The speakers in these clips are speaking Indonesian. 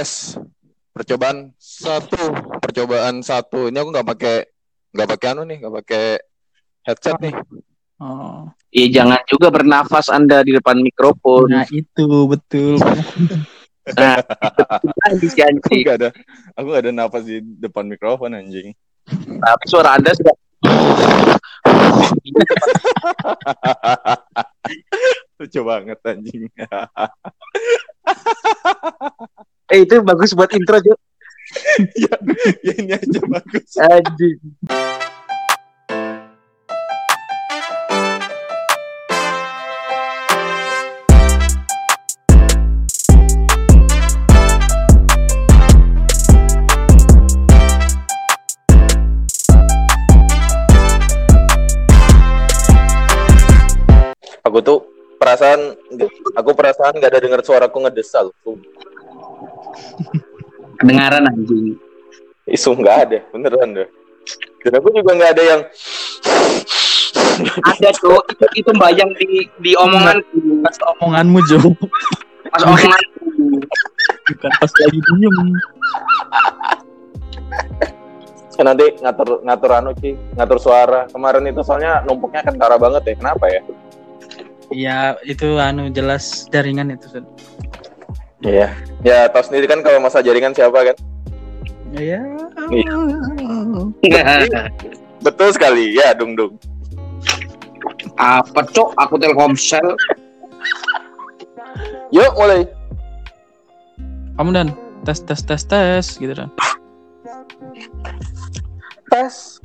tes percobaan satu percobaan satu ini aku nggak pakai nggak pakai anu nih nggak pakai headset nih Oh. Iya jangan juga bernafas Anda di depan mikrofon. Nah, itu betul. Nah, itu si aku anjing. nggak ada aku nggak ada nafas di depan mikrofon anjing Tapi suara Anda sudah lucu banget anjing Eh itu bagus buat intro, Jo. ya, ya ini aja bagus Anjing. aku tuh perasaan aku perasaan nggak ada dengar suaraku ngedesal Kedengaran anjing. isu nggak ada beneran deh dan aku juga nggak ada yang Ada, Jo. Itu, itu bayang di di omonganku. Pas omonganmu, Jo. Pas omongan Bukan pas lagi diem. kan nanti ngatur ngatur anu sih ngatur suara kemarin itu soalnya numpuknya kentara banget ya kenapa ya Iya, itu anu jelas jaringan itu. Sun. Iya. Ya tahu sendiri kan kalau masa jaringan siapa kan? Iya. betul sekali. Ya dung dung. Apa cok? Aku Telkomsel. Yuk mulai. Kamu dan. Tes tes tes tes gitu dan. tes.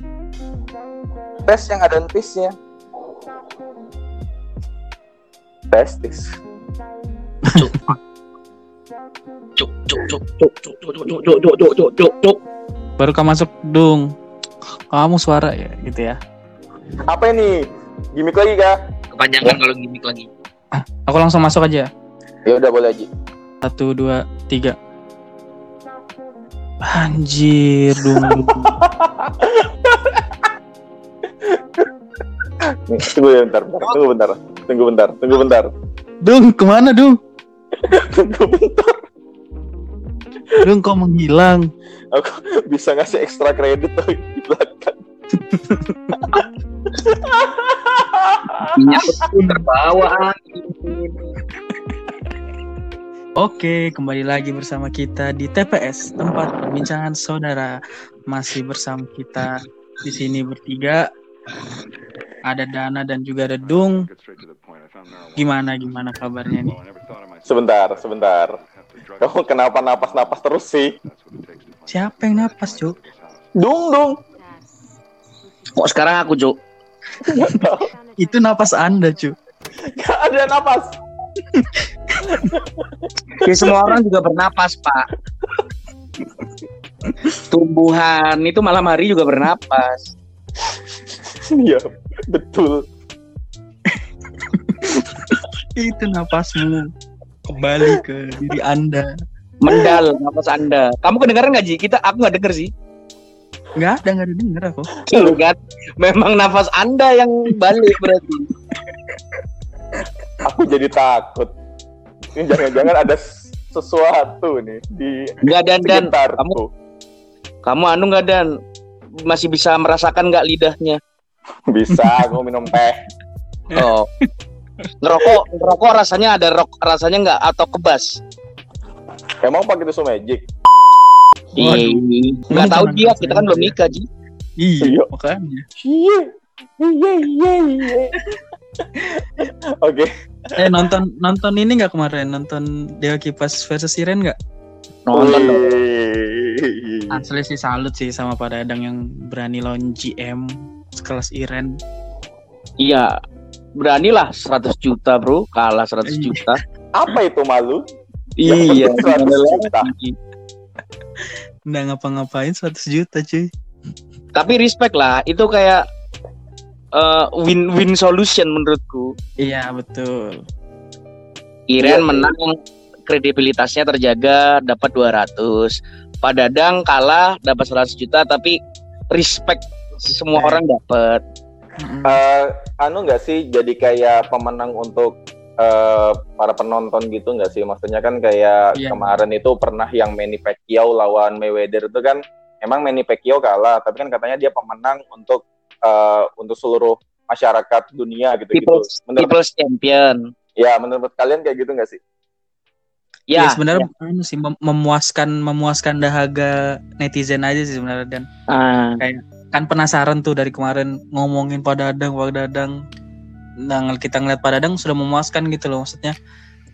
Tes yang ada entisnya testis cuk cuk cuk cuk cuk cuk cuk cuk cuk cuk cuk cuk cuk cuk Baru kamu masuk dung. Kamu suara ya gitu ya. apa ini gimmick lagi kah kepanjangan kalau gimmick lagi Aku langsung masuk aja. ya udah boleh aja Satu, dua, tiga. Anjir, dung. Nih, tunggu ya bentar, bentar, tunggu bentar, tunggu bentar, tunggu bentar, dung, ke mana dung? tunggu bentar. Dung kok menghilang? Aku bisa ngasih ekstra kredit tuh di belakang. minyak pun terbawa angin Oke, kembali lagi bersama kita di TPS, tempat perbincangan saudara. Masih bersama kita di sini bertiga. Ada Dana dan juga ada Dung. Gimana gimana kabarnya nih? Sebentar, sebentar. Kamu kenapa napas-napas terus sih? Siapa yang napas, Cuk? Dung, dung. kok sekarang aku cuk Itu napas Anda, Cuk. Gak ada napas. ya semua orang juga bernapas pak tumbuhan itu malam hari juga bernapas Iya, betul. Itu napasmu kembali ke diri Anda. mendal napas anda kamu kedengaran nggak Ji? kita aku nggak denger sih Nggak ada, nggak denger aku. Tuh kan memang nafas anda yang balik berarti Aku jadi takut. Ini jangan-jangan ada sesuatu nih di nggak dan dan kamu kamu anu nggak dan masih bisa merasakan nggak lidahnya Bisa, aku minum teh. oh ngerokok ngerokok rasanya ada rok rasanya nggak atau kebas Emang pakai tisu magic? Iya, nggak tahu dia kita kan belum nikah Ji Iya, Iya. makanya. Iya. Iya, iya, iya. Oke. Eh nonton nonton ini nggak kemarin? Nonton Dewa Kipas versus Siren nggak? nonton dong. Asli sih salut sih sama Pak Dadang yang berani lawan GM sekelas Iren. Iya, beranilah 100 juta bro, kalah 100 Iya. juta. Apa itu malu? iya, Yang penting 100 gimana juta. Nggak ngapa-ngapain 100 juta cuy. Tapi respect lah, itu kayak eh, win-win solution menurutku. Iya betul. Iren Iya. menang, kredibilitasnya terjaga, dapat 200. Pak Dadang kalah, dapat 100 juta, tapi respect semua Respect. orang dapat. Mm-mm. Eh, anu nggak sih jadi kayak pemenang untuk eh, para penonton gitu nggak sih? Maksudnya kan kayak Iya. kemarin itu pernah yang Manny Pacquiao lawan Mayweather itu kan emang Manny Pacquiao kalah, tapi kan katanya dia pemenang untuk eh, untuk seluruh masyarakat dunia gitu gitu. People's, Menurut People's Champion. ya menurut kalian kayak gitu nggak sih? Ya, Ya, sebenarnya anu sih mem- memuaskan memuaskan dahaga netizen aja sih sebenarnya dan Ah, kan penasaran tuh dari kemarin ngomongin Pak Dadang, Pak Dadang. Nah, kita ngeliat Pak Dadang sudah memuaskan gitu loh maksudnya.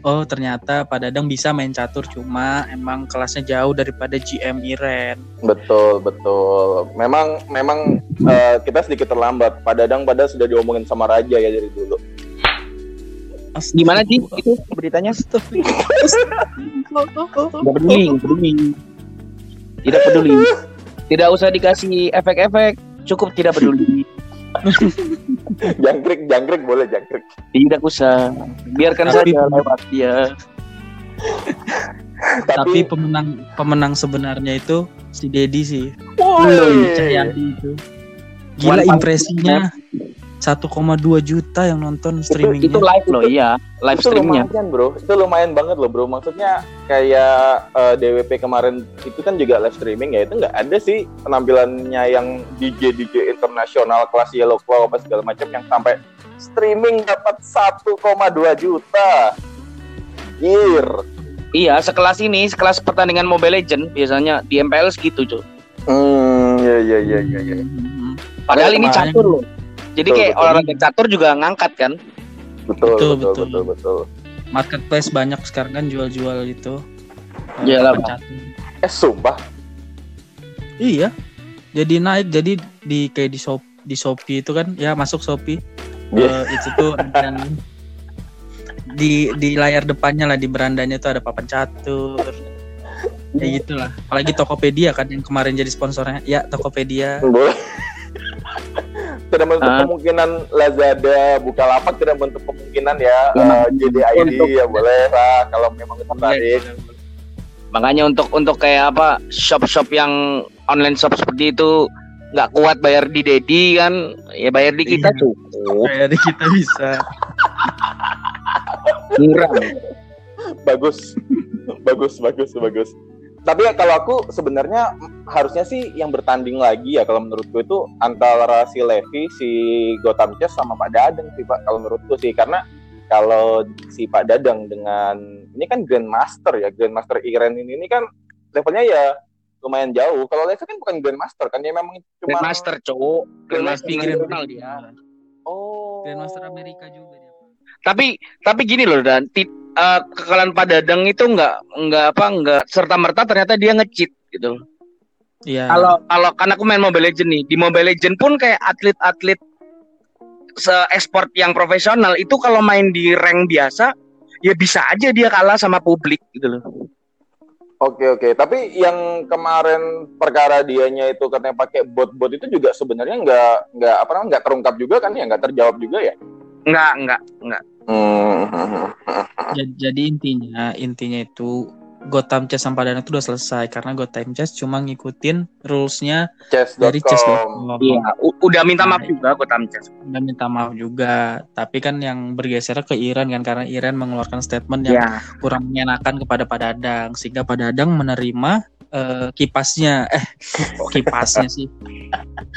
Oh, ternyata Pak Dadang bisa main catur cuma emang kelasnya jauh daripada GM Iren. Betul betul. Memang memang eh, kita sedikit terlambat. Pak Dadang pada sudah diomongin sama Raja ya dari dulu. gimana sih itu beritanya? Tidak peduli, nggak peduli. Tidak peduli. Tidak usah dikasih efek-efek, cukup tidak peduli. jangkrik jangkrik boleh jangkrik. Tidak usah. Biarkan Tapi- saja lewat dia. Tapi Tapi, pemenang pemenang sebenarnya itu si Dedi sih. woi. Itu. Gila impresinya 1,2 juta yang nonton Itu, streamingnya. itu live loh, iya. Live itu streamnya. lumayan bro, itu lumayan banget loh bro. Maksudnya kayak eh, DWP kemarin itu kan juga live streaming ya itu nggak ada sih penampilannya yang DJ DJ internasional kelas Yellow Claw apa segala macam yang sampai streaming dapat 1,2 juta. Gir. Iya, sekelas ini, sekelas pertandingan Mobile Legend biasanya di MPL segitu, cuy. Hmm, ya ya ya ya ya. Mhm. Padahal ini catur loh. Jadi Betul, kayak betul. olahraga catur juga ngangkat kan? Betul Betul, betul betul. betul betul. Marketplace banyak sekarang kan jual-jual itu. catur. Eh sumpah. Iya. Jadi naik jadi di kayak di shop di Shopee itu kan ya masuk Shopee. Iya. Eh, itu tuh dan di di layar depannya lah di berandanya tuh ada papan catur. Ya gitulah. Apalagi Tokopedia kan yang kemarin jadi sponsornya. Ya Tokopedia. Boleh. Tidak menutup Ah. kemungkinan Lazada, Bukalapak tidak menutup kemungkinan ya Ya. JDID Untuk- ya boleh lah kalau memang tertarik. Makanya untuk untuk kayak apa shop-shop yang online shop seperti itu nggak kuat bayar di Dedi kan ya bayar di kita Iya. cukup Kayak kita bisa. murah bagus bagus bagus bagus tapi ya kalau aku sebenarnya harusnya sih yang bertanding lagi ya kalau menurutku itu antara si Levi si Gotham Chess sama Pak Dadang sih Pak kalau menurutku sih. Karena kalau si Pak Dadang dengan ini kan Grandmaster ya Grandmaster Iren ini, ini kan levelnya ya lumayan jauh. Kalau Levi kan bukan Grandmaster kan dia memang cuma Grandmaster cowok. Grandmaster Grandmaster. nasional dia. Oh. Grandmaster Amerika juga dia. tapi tapi gini loh dan eh, kekalahan Pak Dadang itu nggak nggak apa nggak serta merta ternyata dia nge-cheat gitu. Iya. kalau kalau kan aku main Mobile Legend nih di Mobile Legend pun kayak atlet-atlet se export yang profesional itu kalau main di rank biasa ya bisa aja dia kalah sama publik gitu loh. Oke oke, tapi yang kemarin perkara dianya itu katanya pakai bot-bot itu juga sebenarnya nggak nggak apa namanya nggak terungkap juga kan ya? Nggak terjawab juga ya? nggak nggak nggak jadi intinya intinya itu Gotham Chess sama Padana itu udah selesai karena Gotham Chess cuma ngikutin rulesnya dari Chess.com. chess.com. iya udah minta maaf Nah, juga kok Tamcas Udah minta maaf juga, tapi kan yang bergeser ke Iran kan karena Iran mengeluarkan statement yang ya kurang mengenakan kepada Pak Dadang sehingga Pak Dadang menerima eh, kipasnya eh kok kipasnya sih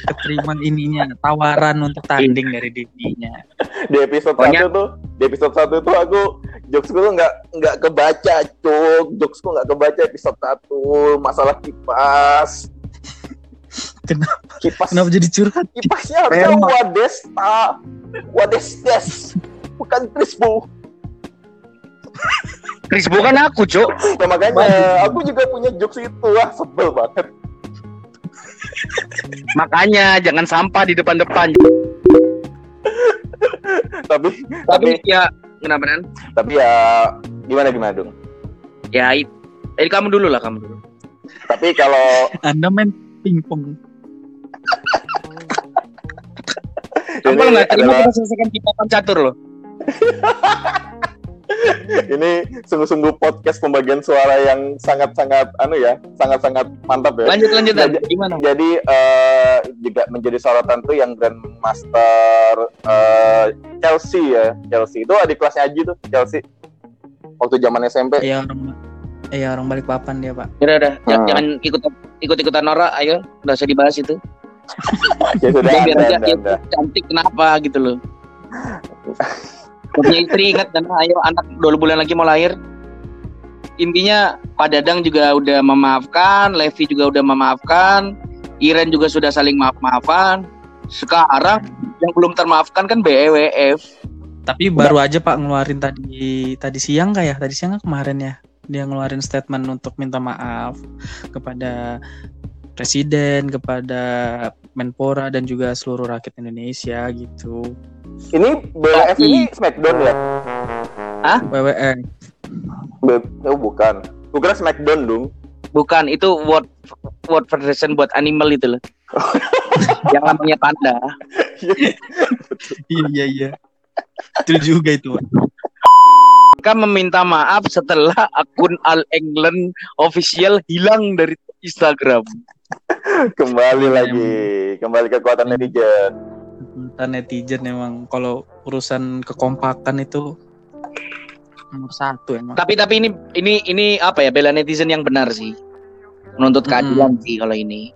keterima ininya tawaran untuk tanding dari Dedinya Di episode Pokoknya- satu tuh, di episode satu tuh aku jokesku tuh nggak nggak kebaca cuk, jokesku nggak kebaca episode satu masalah kipas. Kenapa? Kipas. kenapa jadi curhat Kipasnya harusnya. Wadesta, Wadestes, bukan Crispo. Chris bukan aku cok Ya makanya aku juga punya jokes itu. Ah sebel banget. makanya jangan sampah di depan-depan. Tapi tapi ya kenapa nan tapi ya gimana gimana dong. ya it- eh, kamu dulu lah kamu dulu. Tapi kalau Anda main pingpong. Kamu nggak terima adalah kita selesaikan papan catur loh ini sungguh-sungguh podcast pembagian suara yang sangat-sangat anu ya, sangat-sangat mantap ya. Lanjut lanjut. Jadi- Gimana? Jadi eh, juga menjadi sorotan tuh yang Grandmaster eh, Chelsea ya, Chelsea itu adik kelasnya Aji tuh Chelsea waktu zaman SMP. Iya orang Iya orang balik papan dia pak. Udah udah, Hmm. jangan ikut ikut ikutan Nora, ayo, udah usah dibahas itu. Ya sudah, Udah, biar anda, anda. cantik kenapa gitu loh. Punya istri ingat dan ayo anak dua bulan lagi mau lahir. Intinya Pak Dadang juga udah memaafkan, Levi juga udah memaafkan, Iren juga sudah saling maaf-maafan. Sekarang yang belum termaafkan kan BEWF. Tapi baru aja pak ngeluarin tadi tadi siang kayak tadi siang kemarin ya dia ngeluarin statement untuk minta maaf kepada presiden, kepada Menpora dan juga seluruh rakyat Indonesia gitu. Ini BWF ini Smackdown ya? WWF. B- oh, bukan. Kira Smackdown dong. Bukan, itu World World Federation buat animal itu loh. yang namanya panda. Iya iya. Itu juga itu. Mereka meminta maaf setelah akun All England official hilang dari Instagram. Kembali Iya, lagi, kembali ke kekuatan netizen. Kita netizen emang kalau urusan kekompakan itu nomor satu emang. Tapi tapi ini ini ini apa ya bela netizen yang benar sih. Menuntut keadilan sih kalau ini.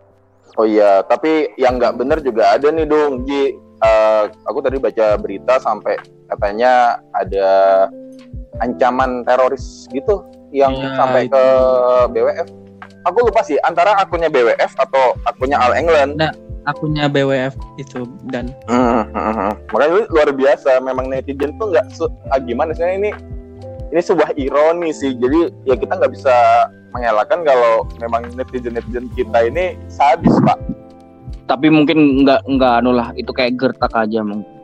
Oh iya, tapi yang nggak bener juga ada nih dong, Ji. Eh, aku tadi baca berita sampai katanya ada ancaman teroris gitu yang Iya, sampai itu. ke BWF. Aku lupa sih antara akunnya BWF atau akunnya All England. Akunnya BWF itu dan Hmm, hmm, hmm. Makanya itu luar biasa. Memang netizen tuh nggak ah, gimana sih ini ini sebuah ironi sih. Jadi ya kita nggak bisa mengelakkan kalau memang netizen netizen kita ini sadis pak. Tapi mungkin nggak nggak anu lah itu kayak gertak aja mungkin.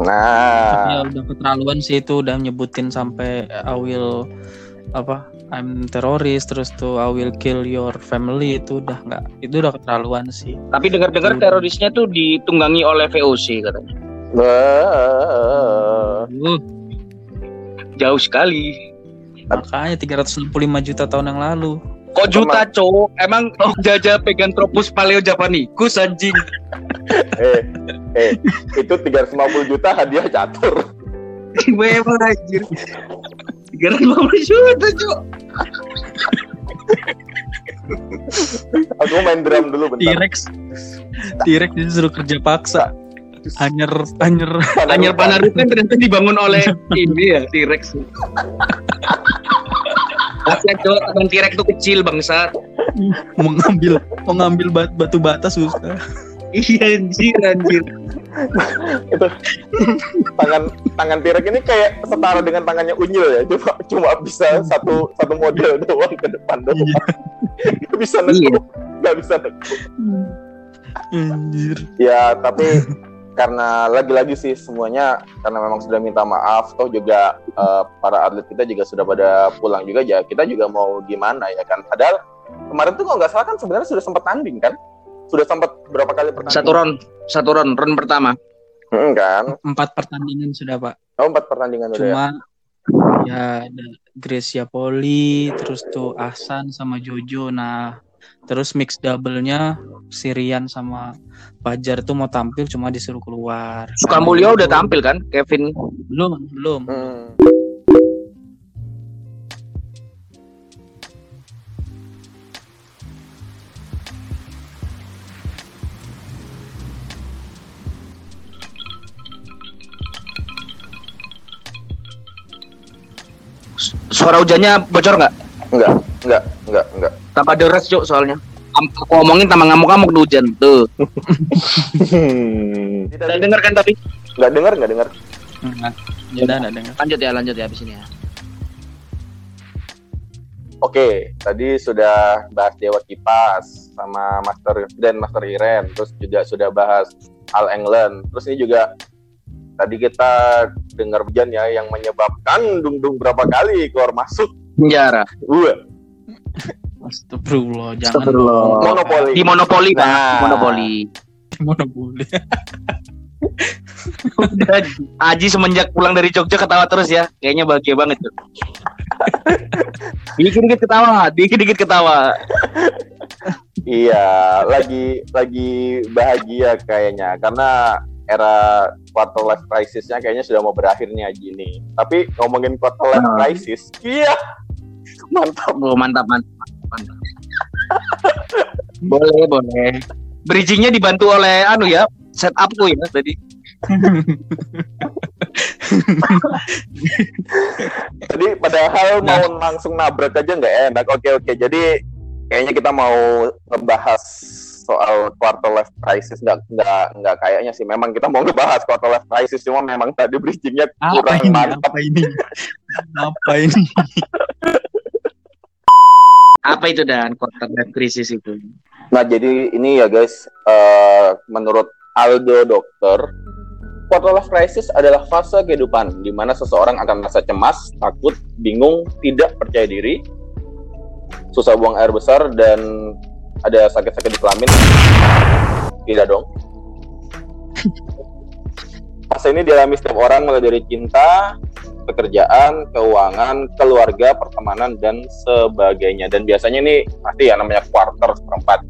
Nah, ya udah keterlaluan sih itu udah nyebutin sampai I will apa I'm teroris terus tuh I will kill your family itu udah nggak itu udah keterlaluan sih. Tapi dengar-dengar Udah. terorisnya tuh ditunggangi oleh VOC katanya. Uh, Jauh sekali. makanya 365 juta tahun yang lalu. Kok juta cowok? Emang oh, jajah Pegantropus paleo japanicus anjing. eh, eh, itu 350 juta hadiah catur. Memang anjir. 350 juta cowok. Aku main drum dulu bentar. T-Rex T-Rex disuruh kerja paksa. Anyer anyer Anyar Panaru kan ternyata dibangun oleh ini ya T-Rex. Kasihan cowok abang T-Rex tuh kecil bangsat. mau ngambil mau ngambil bat- batu bata susah. Iya anjir anjir. itu tangan tangan T-Rex ini kayak setara dengan tangannya Unyil ya cuma cuma bisa satu satu model doang ke depan doang Iya. nggak bisa Iya. nekuk nggak bisa nekuk Anjir. ya tapi karena lagi-lagi sih semuanya karena memang sudah minta maaf toh juga eh, para atlet kita juga sudah pada pulang juga ya kita juga mau gimana ya kan padahal kemarin tuh kalau nggak salah kan sebenarnya sudah sempat tanding kan sudah sempat berapa kali pertandingan Satu round, satu round, round pertama. Mm, kan Empat pertandingan sudah pak. oh empat pertandingan udah ya Cuma ya ada Gracia Poli, terus tuh Ahsan sama Jojo. Nah, terus mix double-nya Sirian sama Fajar tuh mau tampil cuma disuruh keluar. Sukamulyo udah tampil kan, Kevin. Belum, belum. Hmm. Suara hujannya bocor nggak? Enggak, enggak, enggak, enggak. Tanpa deras cok soalnya. Aku ngomongin tambah ngamuk-ngamuk di hujan tuh. Tidak Udah denger kan tapi? enggak dengar, enggak dengar. Enggak. Ya udah enggak dengar. Lanjut ya, lanjut ya abis ini ya. Oke, tadi sudah bahas Dewa Kipas sama Master dan Master Iren, terus juga sudah bahas Al England. Terus ini juga tadi kita dengar hujan ya yang menyebabkan Dung Dung berapa kali keluar masuk. Penjara. Wah, Astagfirullah, jangan Astagfirullah. monopoli. Di monopoli? Nah. Monopoli. Monopoli. Udah, Aji semenjak pulang dari Jogja ketawa terus ya. Kayaknya bahagia banget tuh. Dikit-dikit ketawa, dikit-dikit ketawa. Iya, lagi lagi bahagia kayaknya karena era quarter life crisisnya kayaknya sudah mau berakhir nih Aji nih. Tapi ngomongin quarter life Hmm. crisis, iya mantap. Oh, mantap, mantap, mantap. boleh, boleh. Bridgingnya dibantu oleh anu ya, setupku ya tadi. Jadi padahal mau langsung nabrak aja nggak enak. Oke oke. Jadi kayaknya kita mau ngebahas soal quarter life crisis nggak nggak nggak kayaknya sih. Memang kita mau ngebahas quarter life crisis cuma memang tadi bridgingnya apa kurang ini? mantap. Apa ini? apa ini? Apa itu dan quarter life crisis itu? Nah jadi ini ya guys, eh, menurut Aldo Dokter, quarter life crisis adalah fase kehidupan di mana seseorang akan merasa cemas, takut, bingung, tidak percaya diri, susah buang air besar dan ada sakit-sakit di kelamin. Tidak dong. Fase ini dialami setiap orang mulai dari cinta, pekerjaan, keuangan, keluarga, pertemanan dan sebagainya. Dan biasanya ini pasti ya namanya quarter seperempat.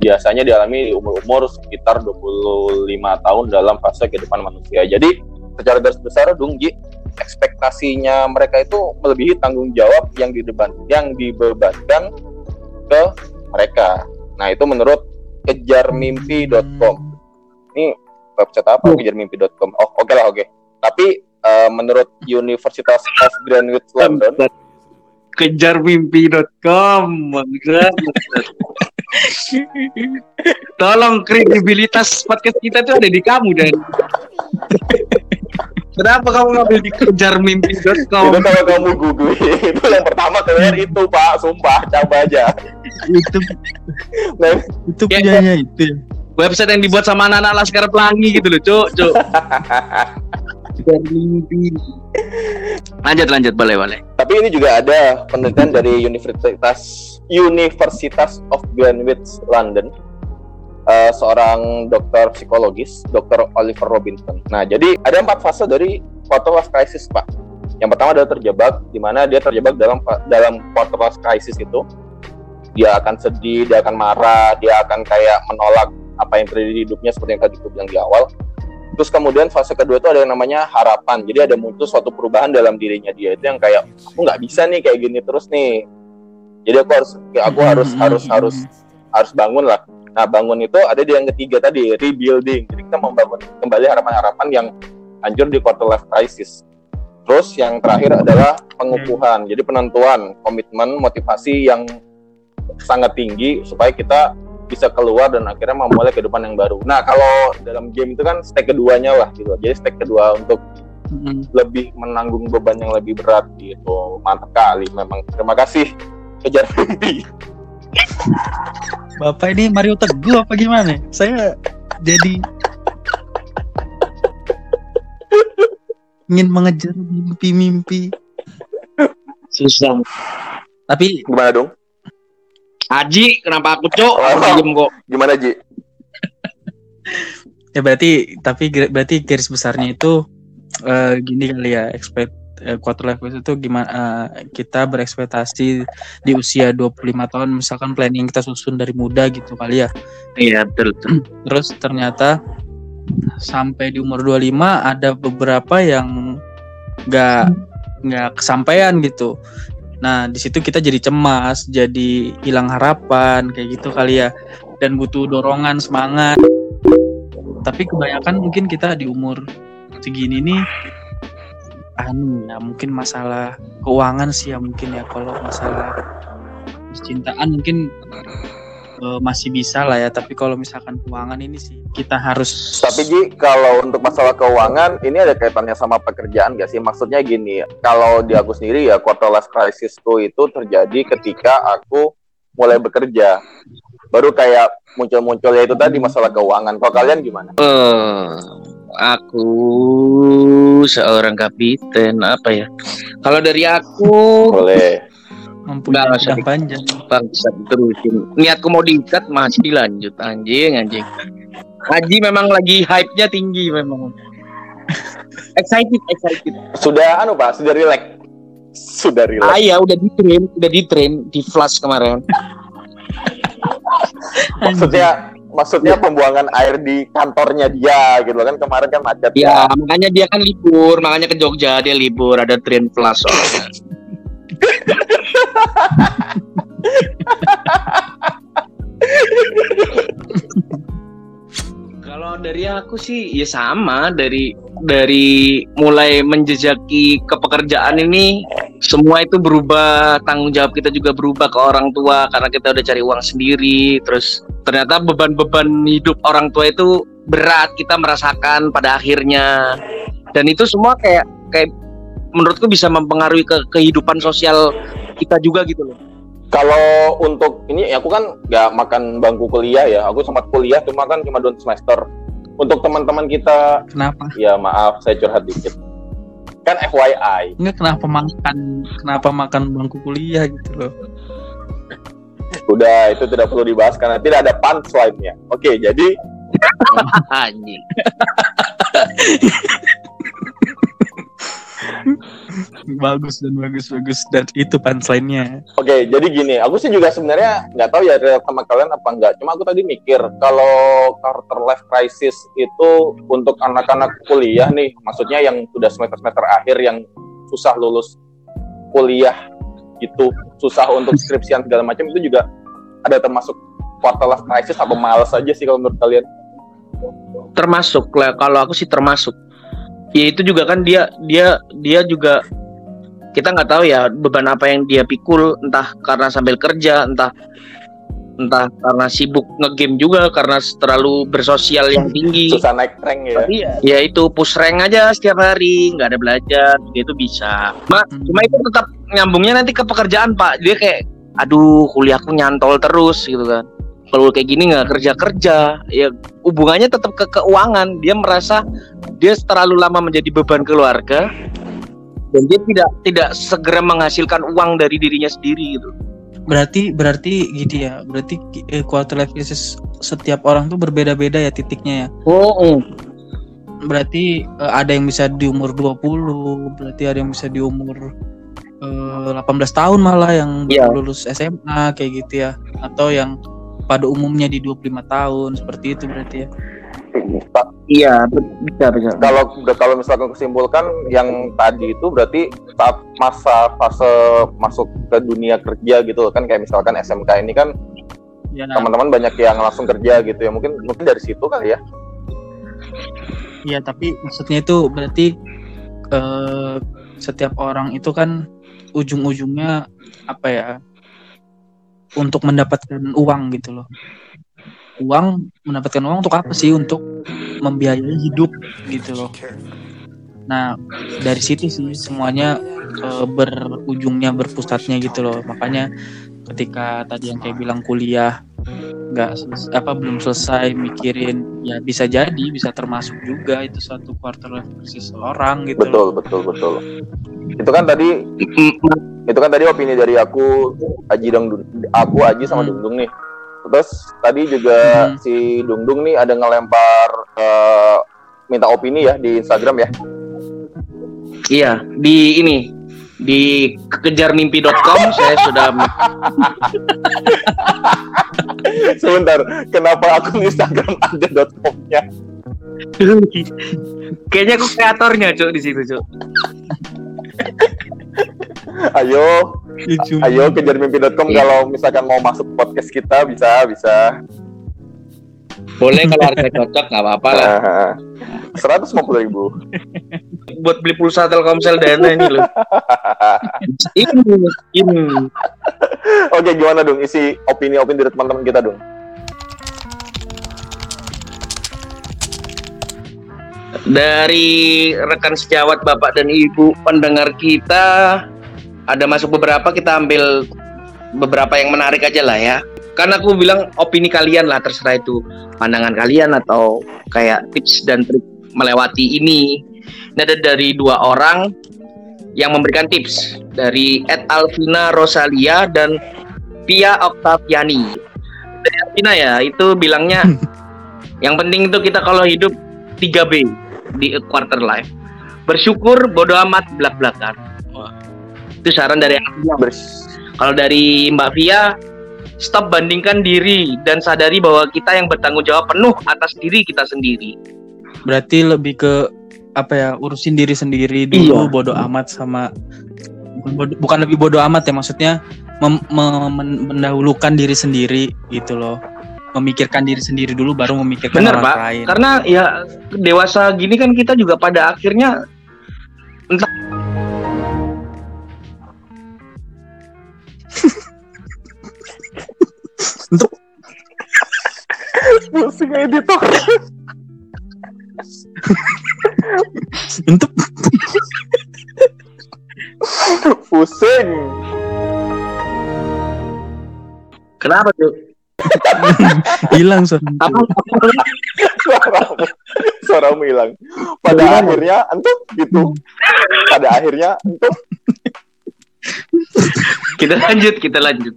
Biasanya dialami di umur-umur sekitar 25 tahun dalam fase kehidupan manusia. Jadi secara garis besar Dungji ekspektasinya mereka itu melebihi tanggung jawab yang dideban yang dibebankan ke mereka. Nah, itu menurut kejarmimpi.com. Ini website apa? kejarmimpi.com. Oh, oke lah, oke. Tapi eh, menurut Universitas of Greenwich London, Kejarmimpi.com. Tolong kredibilitas podcast kita tuh ada di kamu dan Kenapa kamu ngambil di kejarmimpi.com? itu kalau kamu google itu yang pertama keluar itu Pak, sumpah, coba aja. itu Nah, itu Ya, punyanya itu. ya? Website yang dibuat sama anak-anak Laskar Pelangi gitu loh, Cuk, Cuk. Kejarmimpi. Lanjut, lanjut, boleh, boleh. Tapi ini juga ada penelitian dari Universitas Universitas of Greenwich London. Eh, seorang dokter psikologis, Dr. Oliver Robinson. Nah, jadi ada empat fase dari quarter life crisis, Pak. Yang pertama adalah terjebak, di mana dia terjebak dalam dalam quarter life crisis itu. Dia akan sedih, dia akan marah, dia akan kayak menolak apa yang terjadi di hidupnya seperti yang tadi aku bilang di awal. Terus kemudian fase kedua itu ada yang namanya harapan. Jadi ada muncul suatu perubahan dalam dirinya dia itu yang kayak aku nggak bisa nih kayak gini terus nih. Jadi aku harus aku harus Hmm, harus hmm, harus harus bangun lah. Nah bangun itu ada di yang ketiga tadi rebuilding. Jadi kita membangun kembali harapan-harapan yang hancur di quarter life crisis. Terus yang terakhir adalah pengukuhan. Jadi penentuan komitmen motivasi yang sangat tinggi supaya kita bisa keluar dan akhirnya memulai kehidupan yang baru. Nah kalau dalam game itu kan step keduanya lah gitu. Jadi step kedua untuk Mm-mm. lebih menanggung beban yang lebih berat gitu. Mantap kali memang. Terima kasih kejar mimpi. Bapak ini Mario Teguh apa gimana? Saya jadi ingin mengejar mimpi-mimpi. Susah. Tapi Gimana dong? Aji, kenapa aku? Aku Oh. diem kok. Gimana Ji? ya berarti tapi berarti garis besarnya itu eh, gini kali ya expect quarter life crisis itu gimana eh, kita berekspektasi di usia 25 tahun misalkan planning kita susun dari muda gitu kali ya. Iya, betul, betul. Terus ternyata sampai di umur 25 ada beberapa yang nggak nggak kesampaian gitu. Nah, di situ kita jadi cemas, jadi hilang harapan kayak gitu kali ya. Dan butuh dorongan, semangat. Tapi kebanyakan mungkin kita di umur segini nih anu ya mungkin masalah keuangan sih ya mungkin ya kalau masalah percintaan mungkin eh, masih bisa lah ya tapi kalau misalkan keuangan ini sih kita harus Tapi Ji, kalau untuk masalah keuangan, ini ada kaitannya sama pekerjaan gak sih? Maksudnya gini, kalau di aku sendiri ya, quarter life crisisku itu terjadi ketika aku mulai bekerja. Baru kayak muncul-muncul ya itu tadi masalah keuangan. Kalau kalian gimana? Eh, aku seorang kapiten apa ya? Kalau dari aku Boleh. mempunyai Nggak usah panjang bangsat terusin. Niatku mau diikat masih dilanjut anjing anjing. Aji memang lagi hype-nya tinggi memang. excited, excited. Sudah anu Pak, sudah relax. Sudah relax. Ah iya, udah di train, udah di train di flash kemarin. maksudnya maksudnya pembuangan air di kantornya dia gitu kan kemarin kan macet. Ya, makanya dia kan libur, makanya ke Jogja dia libur, ada train flash soalnya. Kalau dari aku sih ya sama. Dari dari mulai menjejaki kepekerjaan ini semua itu berubah. Tanggung jawab kita juga berubah ke orang tua karena kita udah cari uang sendiri. Terus ternyata beban-beban hidup orang tua itu berat kita merasakan pada akhirnya. Dan itu semua kayak kayak menurutku bisa mempengaruhi ke kehidupan sosial kita juga gitu loh Kalau untuk ini aku kan nggak makan bangku kuliah ya. Aku sempat kuliah cuma kan cuma dua semester. Untuk teman-teman kita, Kenapa? ya maaf saya curhat dikit. Kan FYI. Enggak kenapa makan kenapa makan bangku kuliah gitu loh. Udah itu tidak perlu dibahas karena tidak ada punchline-nya. Oke, jadi Bagus dan bagus bagus dan itu punchline-nya. Oke, jadi gini, aku sih juga sebenarnya nggak tahu ya sama kalian apa enggak. Cuma aku tadi mikir kalau quarter life crisis itu untuk anak-anak kuliah nih, maksudnya yang sudah semester-semester akhir yang susah lulus kuliah gitu, susah untuk skripsian segala macam itu juga ada termasuk quarter life crisis apa males aja sih kalau menurut kalian? termasuk lah kalau aku sih termasuk ya itu juga kan dia dia dia juga kita nggak tahu ya beban apa yang dia pikul entah karena sambil kerja entah entah karena sibuk ngegame juga karena terlalu bersosial yang tinggi Susah naik rank ya. Tapi ya, ya itu push rank aja setiap hari nggak ada belajar dia itu bisa Ma, Hmm. cuma itu tetap nyambungnya nanti ke pekerjaan pak dia kayak aduh kuliahku nyantol terus gitu kan kalau kayak gini nggak kerja kerja ya hubungannya tetap ke keuangan dia merasa dia terlalu lama menjadi beban keluarga dan dia tidak tidak segera menghasilkan uang dari dirinya sendiri gitu Berarti berarti gitu ya. Berarti eh, quarter life crisis setiap orang tuh berbeda-beda ya titiknya ya. oh, Berarti eh, ada yang bisa di umur 20, berarti ada yang bisa di umur eh, 18 tahun malah yang Iya. lulus SMA kayak gitu ya. Atau yang pada umumnya di 25 tahun seperti itu berarti ya. iya bisa bisa Kalau kalau misalkan kesimpulan yang tadi itu berarti saat masa fase masuk ke dunia kerja gitu kan kayak misalkan SMK ini kan Ya, nah, teman-teman banyak yang langsung kerja gitu ya mungkin mungkin dari situ kali ya Iya, tapi maksudnya itu berarti eh, setiap orang itu kan ujung-ujungnya apa ya? Untuk mendapatkan uang gitu loh. Uang mendapatkan uang untuk apa sih? Untuk membiayai hidup gitu loh. Nah, dari situ sih semuanya eh, berujungnya berpusatnya gitu loh. Makanya ketika tadi yang kayak bilang kuliah nggak apa belum selesai mikirin ya bisa jadi bisa termasuk juga itu satu quarter life crisis orang gitu loh. betul betul betul itu kan tadi itu kan tadi opini dari aku Aji Dun- aku Aji sama Hmm. Dungdung nih terus tadi juga Hmm. si Dungdung nih ada ngelempar eh, minta opini ya di Instagram ya Iya, di ini di kejarmimpi.com saya sudah sebentar kenapa akun Instagram ada dot com-nya kayaknya aku kreatornya cuk di situ cuk. ayo ayo kejar mimpi.com Iya. kalau misalkan mau masuk podcast kita bisa bisa Boleh kalau harga cocok nggak apa-apa lah. seratus lima puluh ribu Buat beli pulsa Telkomsel Dana ini loh. ini ini. oke gimana dong isi opini-opini dari teman-teman kita dong Dari rekan sejawat Bapak dan Ibu pendengar kita ada masuk beberapa kita ambil beberapa yang menarik aja lah ya. Karena aku bilang opini kalian lah terserah itu pandangan kalian atau kayak tips dan trik melewati ini. Ini ada dari dua orang yang memberikan tips dari Ed Alvina Rosalia dan Pia Octaviani. Dari Alvina ya itu bilangnya Yang penting itu kita kalau hidup 3B di quarter life. Bersyukur, bodo amat, belak-belakan. Itu saran dari. Bers- Kalau dari Mbak Via, stop bandingkan diri dan sadari bahwa kita yang bertanggung jawab penuh atas diri kita sendiri. Berarti lebih ke apa ya urusin diri sendiri dulu Iya. bodoh amat sama bukan, bodo- bukan lebih bodoh amat ya maksudnya mem- mem- men- mendahulukan diri sendiri gitu loh memikirkan diri sendiri dulu baru memikirkan Bener, orang Pak. lain Karena ya dewasa gini kan kita juga pada akhirnya untuk Pusing editor. untuk Pusing. kenapa tuh? hilang son Apa? Suaramu, suaramu hilang. Pada Gimana? akhirnya entuk gitu. Pada akhirnya entuk. kita lanjut, kita lanjut.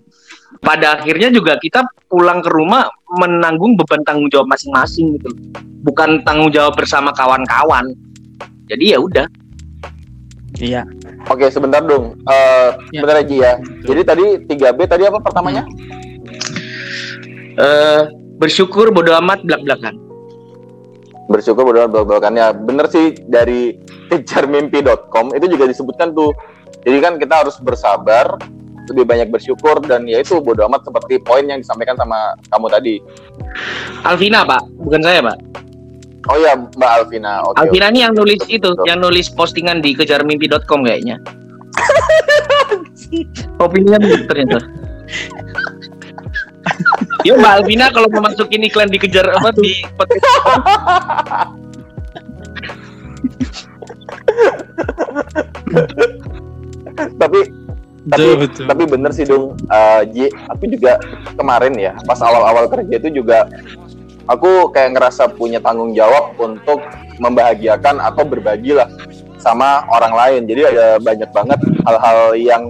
Pada akhirnya juga kita pulang ke rumah menanggung beban tanggung jawab masing-masing gitu. Bukan tanggung jawab bersama kawan-kawan. Jadi ya udah. iya Oke, sebentar dong. Eh, Ya. Sebentar Ji ya. Jadi tadi 3B tadi apa pertamanya? Eh bersyukur bodo amat belak-belakan. Bersyukur berdoa belak-belakannya. Bener sih dari kejarmimpi.com itu juga disebutkan tuh. Jadi kan kita harus bersabar, lebih banyak bersyukur dan ya itu bodo amat seperti poin yang disampaikan sama kamu tadi. Alvina, Pak, bukan saya, Pak. Oh ya, Mbak Alvina. Oke. Alvina ini yang nulis itu, Betul. yang nulis postingan di kejarmimpi.com kayaknya. Opininya ternyata. Yuk Mbak Alvina kalau mau masukin iklan dikejar apa di podcast Tapi tapi betul tapi bener sih dong eh, Ji aku juga kemarin ya pas awal-awal kerja itu juga aku kayak ngerasa punya tanggung jawab untuk membahagiakan atau berbagi lah sama orang lain. Jadi ada banyak banget hal-hal yang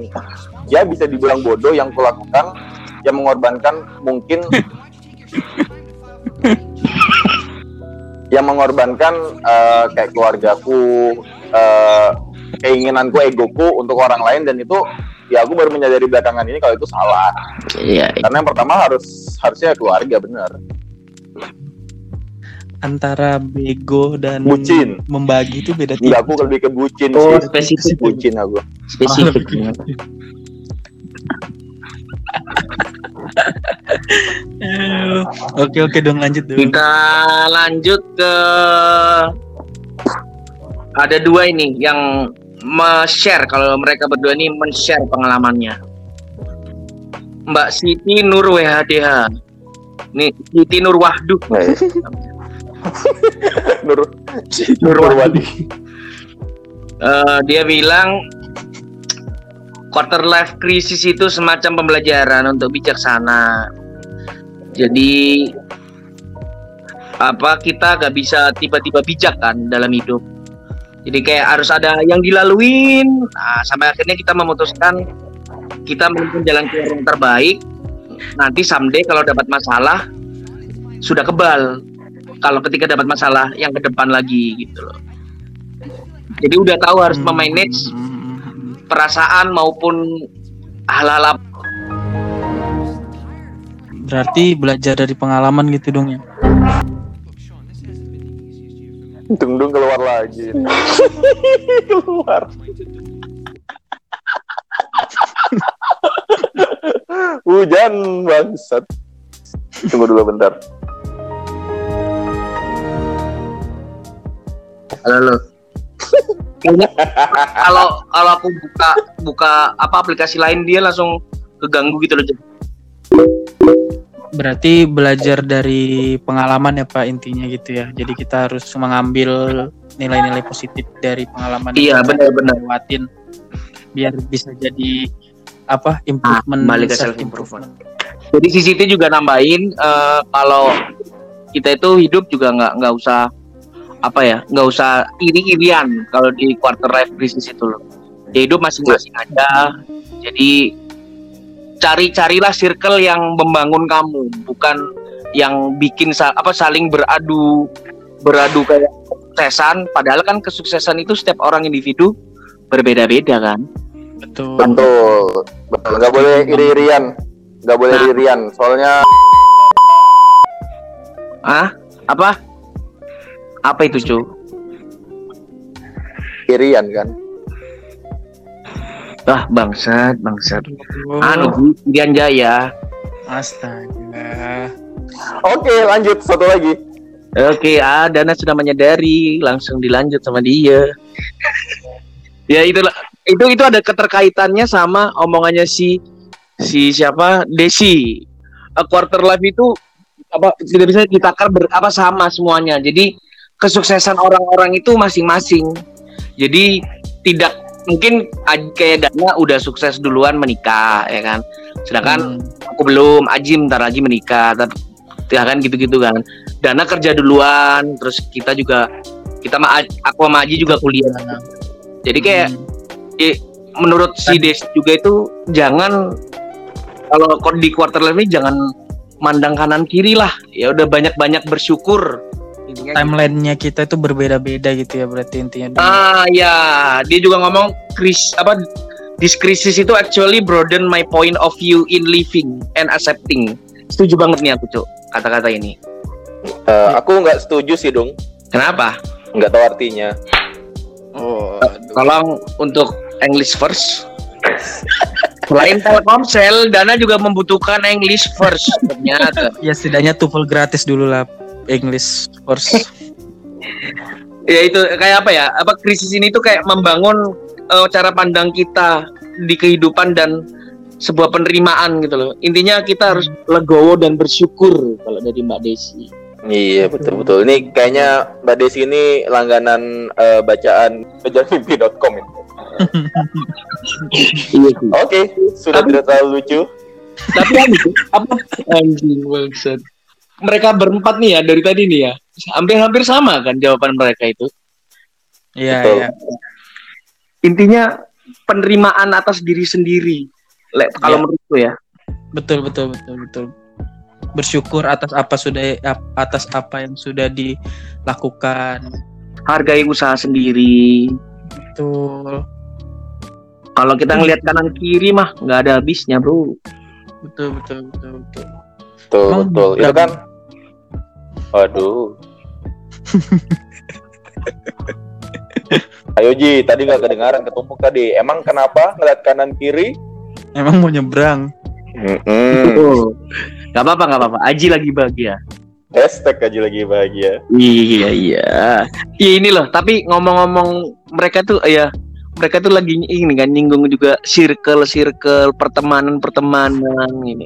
ya bisa dibilang bodoh yang kulakukan yang mengorbankan mungkin yang mengorbankan eh, kayak keluargaku eh, keinginanku egoku untuk orang lain dan itu ya aku baru menyadari belakangan ini kalau itu salah. Iya, karena yang pertama harus harusnya keluarga bener. Antara bego dan Bucin. membagi itu beda Enggak tipis aku lebih ke bucin Oh, sih. spesifik. bucin aku. Spesifik. Eh, oke oke dong lanjut dong. Kita lanjut ke ada dua ini yang me-share kalau mereka berdua ini men-share pengalamannya. Mbak Siti Nur WHDH. Nih, Siti Nur Wahdu. Nur Nur Nurwadi Eh, dia bilang quarter life crisis itu semacam pembelajaran untuk bijaksana. Jadi apa kita gak bisa tiba-tiba bijak kan dalam hidup. Jadi kayak harus ada yang dilaluin. Nah, sampai akhirnya kita memutuskan kita menempuh jalan keluar yang terbaik. Nanti someday kalau dapat masalah sudah kebal. Kalau ketika dapat masalah yang ke depan lagi gitu loh. Jadi udah tahu harus Hmm, memanage hmm, hmm, perasaan maupun hal-hal berarti belajar dari pengalaman gitu dong ya dung dung keluar lagi keluar hujan bangsat tunggu dulu bentar halo lo. Kayaknya kalau kalau aku buka buka apa aplikasi lain dia langsung keganggu gitu loh. Berarti belajar dari pengalaman ya pak intinya gitu ya jadi kita harus mengambil nilai-nilai positif dari pengalaman Iya, yang benar-benar. lewatin biar bisa jadi apa improvement balik ke self improvement Jadi CCT juga nambahin eh, kalau kita itu hidup juga nggak nggak usah apa ya nggak usah iri-irian kalau di quarter life crisis itu loh. Ya hidup masing-masing aja. Jadi cari-carilah circle yang membangun kamu, bukan yang bikin sa- apa saling beradu beradu kayak kesuksesan padahal kan kesuksesan itu setiap orang individu berbeda-beda kan Betul. Betul. Betul. Nggak boleh iri-irian. Nggak boleh Nah. iri-irian. Soalnya ah apa apa itu cu irian kan. Ah bangsat bangsat Oh, anu Dian Jaya astaga. Oke, lanjut satu lagi. Oke, ah Dana sudah menyadari, langsung dilanjut sama dia. ya itulah itu itu ada keterkaitannya sama omongannya si si siapa Desi. A quarter life itu apa tidak bisa ditakar ber, apa sama semuanya. Jadi kesuksesan orang-orang itu masing-masing. Jadi tidak mungkin kayak Dana udah sukses duluan menikah ya kan. Sedangkan Hmm. aku belum Ajim ntar lagi menikah tapi ya kan gitu-gitu kan Dana kerja duluan terus kita juga kita sama aku sama Aji juga kuliah jadi kayak Hmm. menurut si Des juga itu jangan kalau di quarter life ini jangan mandang kanan kiri lah ya udah banyak-banyak bersyukur Intinya gitu. timelinenya kita itu berbeda-beda gitu ya berarti intinya. ah ya dia juga ngomong kris apa this crisis itu actually broaden my point of view in living and accepting setuju banget nih aku cuk kata-kata ini Eh, aku nggak setuju sih dong. kenapa Nggak tahu artinya. Oh, Tolong untuk English first. Selain Telkomsel, Dana juga membutuhkan English first ternyata. ya setidaknya TOEFL gratis dulu lah English first. ya itu kayak apa ya? Apa krisis ini tuh kayak membangun eh, cara pandang kita di kehidupan dan sebuah penerimaan gitu loh. Intinya kita harus legowo dan bersyukur kalau dari Mbak Desi. Iya betul betul. Ini kayaknya Mbak Desi ini langganan eh, bacaan. Iya sih. Oke, sudah tidak terlalu lucu. Tapi apa anjing bangsat. Mereka berempat nih ya dari tadi nih ya. Hampir-hampir sama kan jawaban mereka itu. Iya, Betul. iya. intinya penerimaan atas diri sendiri. Le, kalau Ya. menurutku ya. Betul, betul, betul, betul. Bersyukur atas apa sudah atas apa yang sudah dilakukan. Hargai usaha sendiri. Betul. Kalau kita ngelihat kanan kiri mah nggak ada habisnya, Bro. Betul, betul, betul, betul. Betul Emang betul. Itu kan. Waduh. Ayo Ji, tadi nggak kedengaran ketumpuk tadi. Emang kenapa ngeliat kanan kiri? Emang mau nyebrang. Mm-mm. Oh. Gak apa-apa, gak apa-apa. Aji lagi bahagia. Hashtag aja lagi bahagia. Iya, iya. Iya ini loh, tapi ngomong-ngomong mereka tuh ya mereka tuh lagi ini kan nyinggung juga circle-circle pertemanan-pertemanan ini.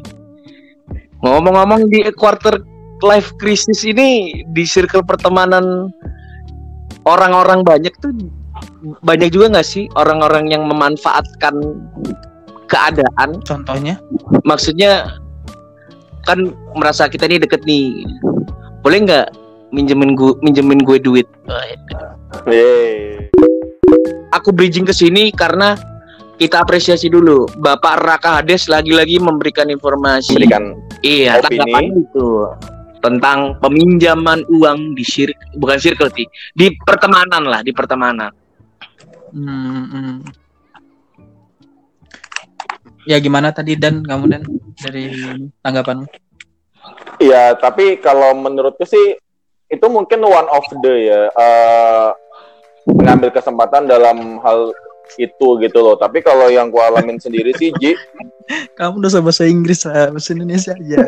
Ngomong-ngomong di quarter life crisis ini di circle pertemanan orang-orang banyak tuh banyak juga nggak sih orang-orang yang memanfaatkan keadaan Contohnya? maksudnya kan merasa kita ini deket nih boleh nggak minjemin gue minjemin gue duit Yeay. aku bridging ke sini karena kita apresiasi dulu Bapak Raka Hades lagi-lagi memberikan informasi Berikan iya opini. tanggapan itu tentang peminjaman uang di sir bukan circle sih di pertemanan lah di pertemanan Hmm, hmm. Ya gimana tadi Dan kamu Dan dari tanggapanmu? Iya, tapi kalau menurutku sih itu mungkin one of the ya eh, mengambil kesempatan dalam hal itu gitu loh. Tapi kalau yang ku alamin sendiri sih, Ji, Kamu udah bahasa Inggris lah, bahasa Indonesia aja.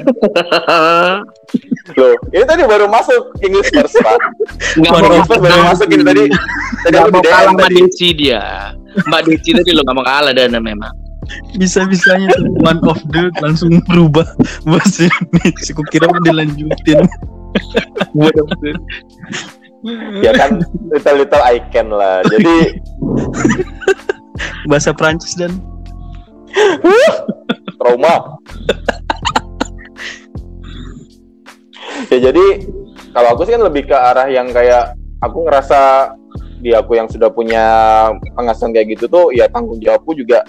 loh, ini tadi baru masuk English first, Pak. nggak Baru- mau English baru masuk ini tadi. Tadi nggak aku mau kalah sama tadi. Desi dia Mbak Desi tadi lo nggak mau kalah dan memang Bisa-bisanya tuh one of the langsung berubah bahasa Indonesia. Kukira mau dilanjutin. Ya kan little little I can lah. Jadi Bahasa Prancis dan trauma. ya jadi kalau aku sih kan lebih ke arah yang kayak aku ngerasa di aku yang sudah punya penghasilan kayak gitu tuh ya tanggung jawabku juga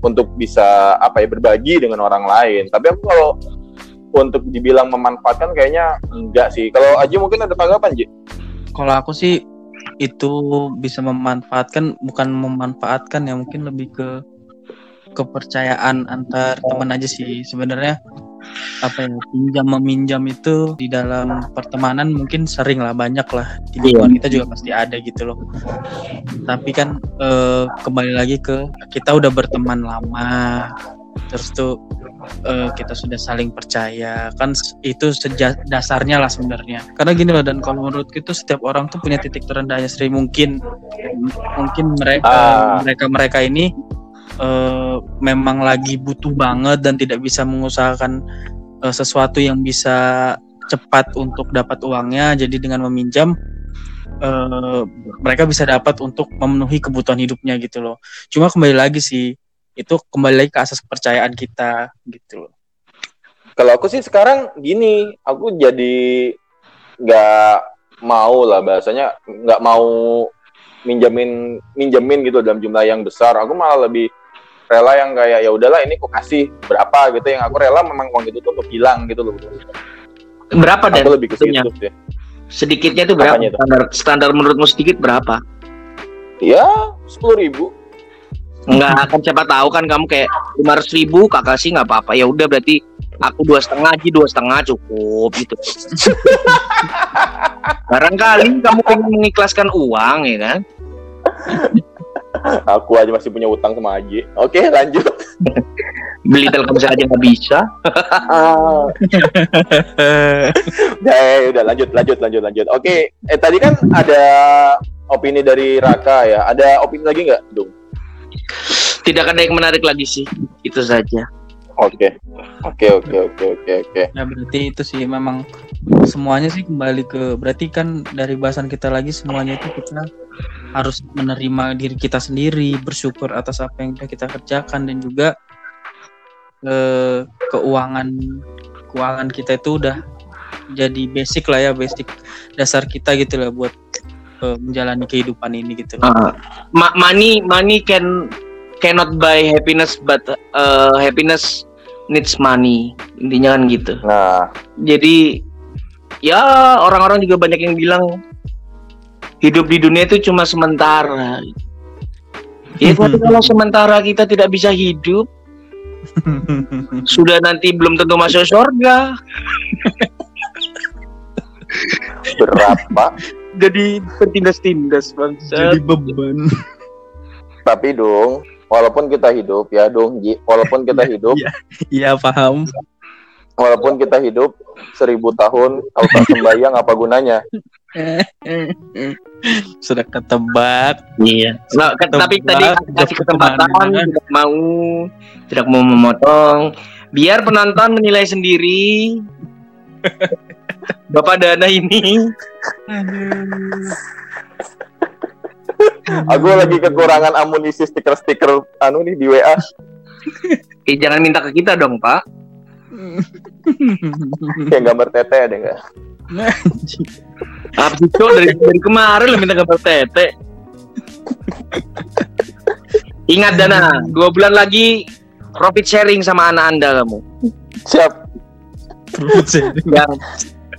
untuk bisa apa ya berbagi dengan orang lain. Tapi aku kalau untuk dibilang memanfaatkan kayaknya enggak sih. Kalau Aji mungkin ada tanggapan, Ji? Kalau aku sih itu bisa memanfaatkan bukan memanfaatkan ya mungkin lebih ke kepercayaan antar teman aja sih. Sebenarnya apa ya pinjam meminjam itu di dalam pertemanan mungkin sering lah banyak lah. Di lingkungan kita juga pasti ada gitu loh. Tapi kan eh, kembali lagi ke kita udah berteman lama terus tuh eh, kita sudah saling percaya. Kan itu seja dasarnya lah sebenarnya. Karena gini loh dan kalau menurut itu setiap orang tuh punya titik terendahnya sering mungkin mungkin mereka Ah. mereka mereka ini eh, memang lagi butuh banget dan tidak bisa mengusahakan eh, sesuatu yang bisa cepat untuk dapat uangnya. Jadi dengan meminjam eh, mereka bisa dapat untuk memenuhi kebutuhan hidupnya gitu loh. Cuma kembali lagi sih itu kembali lagi ke asas kepercayaan kita gitu loh Kalau aku sih sekarang gini, aku jadi nggak mau lah bahasanya nggak mau minjamin minjemin gitu dalam jumlah yang besar. Aku malah lebih rela yang kayak ya udahlah ini aku kasih berapa gitu yang aku rela memang uang itu tuh untuk hilang gitu loh. Berapa dan Aku lebih ke situ sih. sedikitnya itu berapa? Apanya itu? Standar standar menurutmu sedikit berapa? Ya sepuluh ribu. Enggak akan siapa tahu kan kamu kayak lima ratus ribu kakak sih nggak apa-apa ya udah berarti aku dua setengah aja dua setengah cukup gitu. Barangkali kamu pengen mengikhlaskan uang ya kan? Aku aja masih punya utang sama Aji. Oke lanjut. Beli Telkomsel aja nggak bisa. Ya, ya, udah lanjut lanjut lanjut lanjut. Oke, eh tadi kan ada opini dari Raka ya. Ada opini lagi nggak, Dung? Tidak ada yang menarik lagi sih. Itu saja. Oke, oke, oke, oke, oke, oke. ya berarti itu sih memang semuanya sih kembali ke berarti kan dari bahasan kita lagi semuanya itu kita harus menerima diri kita sendiri bersyukur atas apa yang sudah kita kerjakan dan juga eh, keuangan keuangan kita itu udah jadi basic lah ya basic dasar kita gitu lah buat eh, menjalani kehidupan ini gitu. Loh. Uh, ma- money money can cannot buy happiness but uh, happiness needs money. Intinya kan gitu. Nah, jadi ya orang-orang juga banyak yang bilang hidup di dunia itu cuma sementara. Ya tapi kalau sementara kita tidak bisa hidup sudah nanti belum tentu masuk surga. Berapa? Jadi tertindas-tindas bangsa beban Tapi Dung, walaupun kita hidup ya, Dung, Ji, walaupun kita hidup, iya paham walaupun kita hidup seribu tahun, kalau tak sembahyang apa gunanya? sudah ketebak Iya. Nah, ke- tapi tadi kasih kesempatan tidak mau tidak mau memotong. Biar penonton menilai sendiri. Bapak Dana ini Aku lagi kekurangan amunisi stiker-stiker anu nih di WA. eh, jangan minta ke kita dong, Pak. Yang gambar tete ada nggak? Apa sih, Cok? dari, dari kemarin lo minta gambar tete. Ingat Dana, dua bulan lagi profit sharing sama anak anda kamu. Siap. Jangan,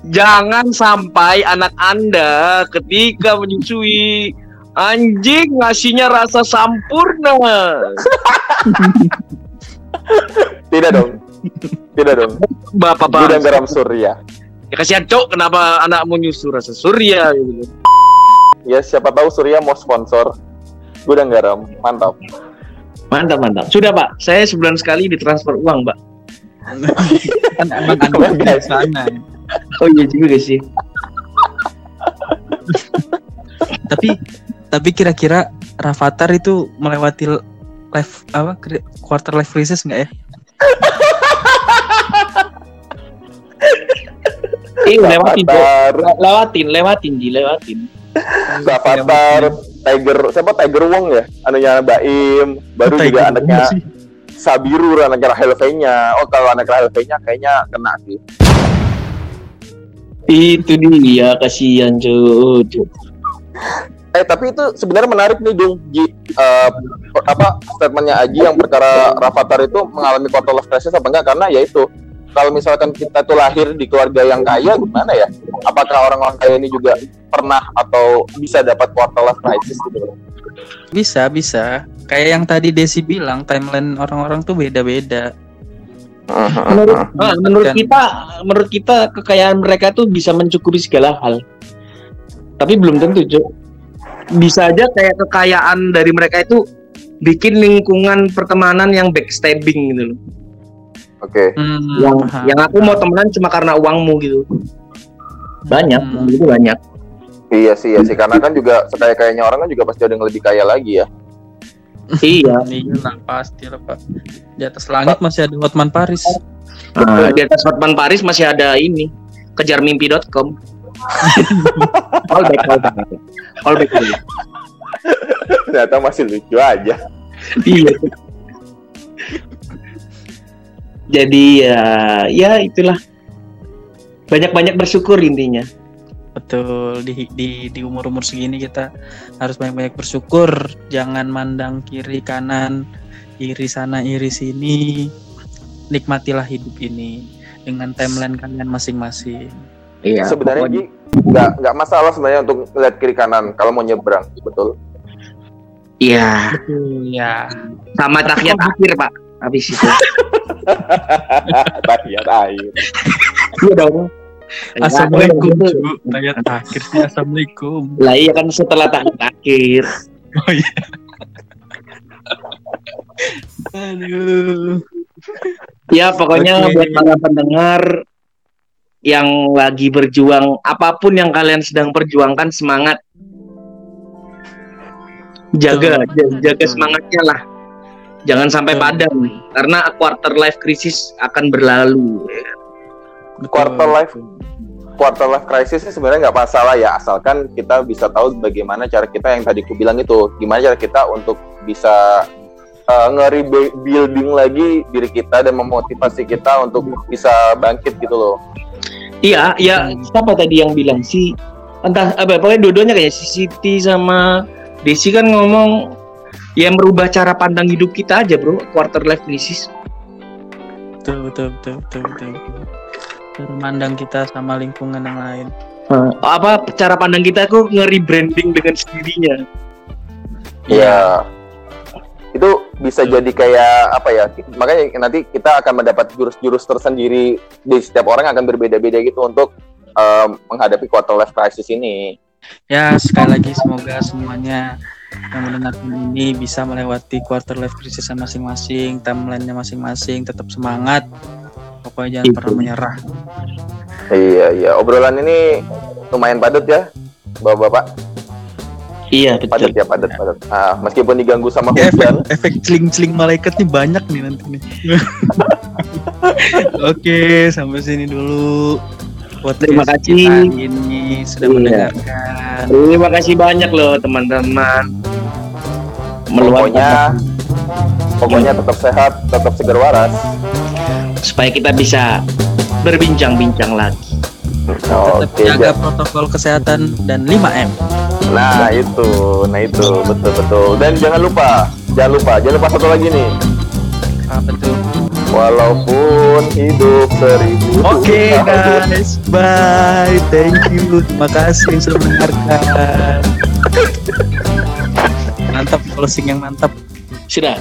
jangan sampai anak anda ketika menyusui anjing ngasihnya rasa sampurna. Tidak dong. Tidak dong. Bapak Gudang bang, garam surya. ya kasihan cok kenapa anakmu nyusu rasa surya gitu. Ya siapa tahu Surya mau sponsor gudang garam. Mantap. Mantap mantap. Sudah pak, saya sebulan sekali ditransfer uang pak. kan emang ada di sana Oh iya juga sih. tapi tapi kira-kira Rafathar itu melewati live apa quarter life crisis nggak ya Eh lewatin Cok. Avatar, Le- lewatin lewatin di lewatin. Avatar, Tiger, siapa Tiger Wong ya? Anunya Baim, baru juga anaknya Sabiru, anaknya Rahel V-nya. Oh kalau anak Rahel V-nya kayaknya kena sih. Itu dia kasihan cok. Eh tapi itu sebenarnya menarik nih Dung Ji. Eh, apa statementnya Aji yang perkara Rafathar itu mengalami quarter life crisis apa enggak karena ya itu kalau misalkan kita tuh lahir di keluarga yang kaya gimana ya? Apakah orang-orang kaya ini juga pernah atau bisa dapat quarter life crisis gitu? Bisa, bisa. Kayak yang tadi Desi bilang, timeline orang-orang tuh beda-beda. Menurut ah, menurut Dan- kita menurut kita kekayaan mereka tuh bisa mencukupi segala hal tapi belum tentu Cuk. Bisa aja kayak kekayaan dari mereka itu bikin lingkungan pertemanan yang backstabbing gitu loh. Oke. Hmm, Yang yang aku mau temenan cuma karena uangmu gitu. banyak Hmm. Itu banyak. Iya sih, iya sih. Karena kan juga sekaya kayaknya orang kan juga pasti ada yang lebih kaya lagi ya. Iya. Iya lah, pasti lah Pak. Di atas langit masih ada Hotman Paris. Nah, di atas Hotman Paris masih ada ini kejarmimpi.com. callback, callback. Callback dulu. Ternyata masih lucu aja. Iya. Jadi ya ya itulah banyak-banyak bersyukur intinya. Betul di di di umur-umur segini kita harus banyak-banyak bersyukur, jangan mandang kiri kanan, iri sana iri sini. Nikmatilah hidup ini dengan timeline kalian masing-masing. Iya. sebenarnya pokoknya- nggak nggak masalah sebenarnya untuk lihat kiri kanan kalau mau nyebrang, betul. Iya. Betul ya. Sama tahiyat akhir pak. Habis itu. Tahiyat air. Iya dong. Assalamualaikum. Ya, Bu. Ayat akhirnya assalamualaikum. Lah iya kan setelah tahiyat akhir. Oh iya. Aduh. Ya pokoknya Oke. buat para pendengar yang lagi berjuang apa pun yang kalian sedang perjuangkan semangat. Jaga jaga, jaga semangatnya lah. Jangan sampai padam karena quarter life crisis akan berlalu. Betul. Quarter life quarter life crisis ini sebenarnya nggak masalah ya asalkan kita bisa tahu bagaimana cara kita yang tadi ku bilang itu gimana cara kita untuk bisa uh, nge-rebuilding lagi diri kita dan memotivasi kita untuk bisa bangkit gitu loh Iya, ya Hmm. siapa tadi yang bilang sih? Entah apa pokoknya dua-duanya kayak si Siti sama Desi kan ngomong ya merubah cara pandang hidup kita aja, Bro. Quarter life crisis. betul betul betul betul, betul. Cara mandang kita sama lingkungan yang lain Apa cara pandang kita kok nge-rebranding dengan sendirinya. Iya. Itu bisa jadi kayak apa ya? Makanya nanti kita akan mendapat jurus-jurus tersendiri di setiap orang akan berbeda-beda gitu untuk um, menghadapi quarter life crisis ini. ya sekali lagi semoga semuanya yang mendengarkan ini bisa melewati quarter life crisis masing-masing timelinenya masing-masing tetap semangat pokoknya jangan Itu. pernah menyerah Iya, iya. Obrolan ini lumayan padat ya, bapak-bapak. Iya, Padat ya, padat, padat. Ah, meskipun diganggu sama Ya, efek hujan. efek celing-celing malaikat nih banyak nih nanti nih oke sampai sini dulu podcast Terima kasih. ini sudah Iya. mendengarkan Terima kasih banyak loh teman-teman. Pokoknya, pokoknya tetap sehat, tetap segar waras. Supaya kita bisa berbincang-bincang lagi. tetap Oke, jaga ja- protokol kesehatan dan 5M nah itu, nah itu betul betul. Dan jangan lupa, jangan lupa, jangan lupa satu lagi nih. apa tuh Walaupun hidup seribu. Oke tahun. guys, bye. Thank you. Terima kasih yang sudah mendengarkan. Mantap closing yang mantap. Sudah.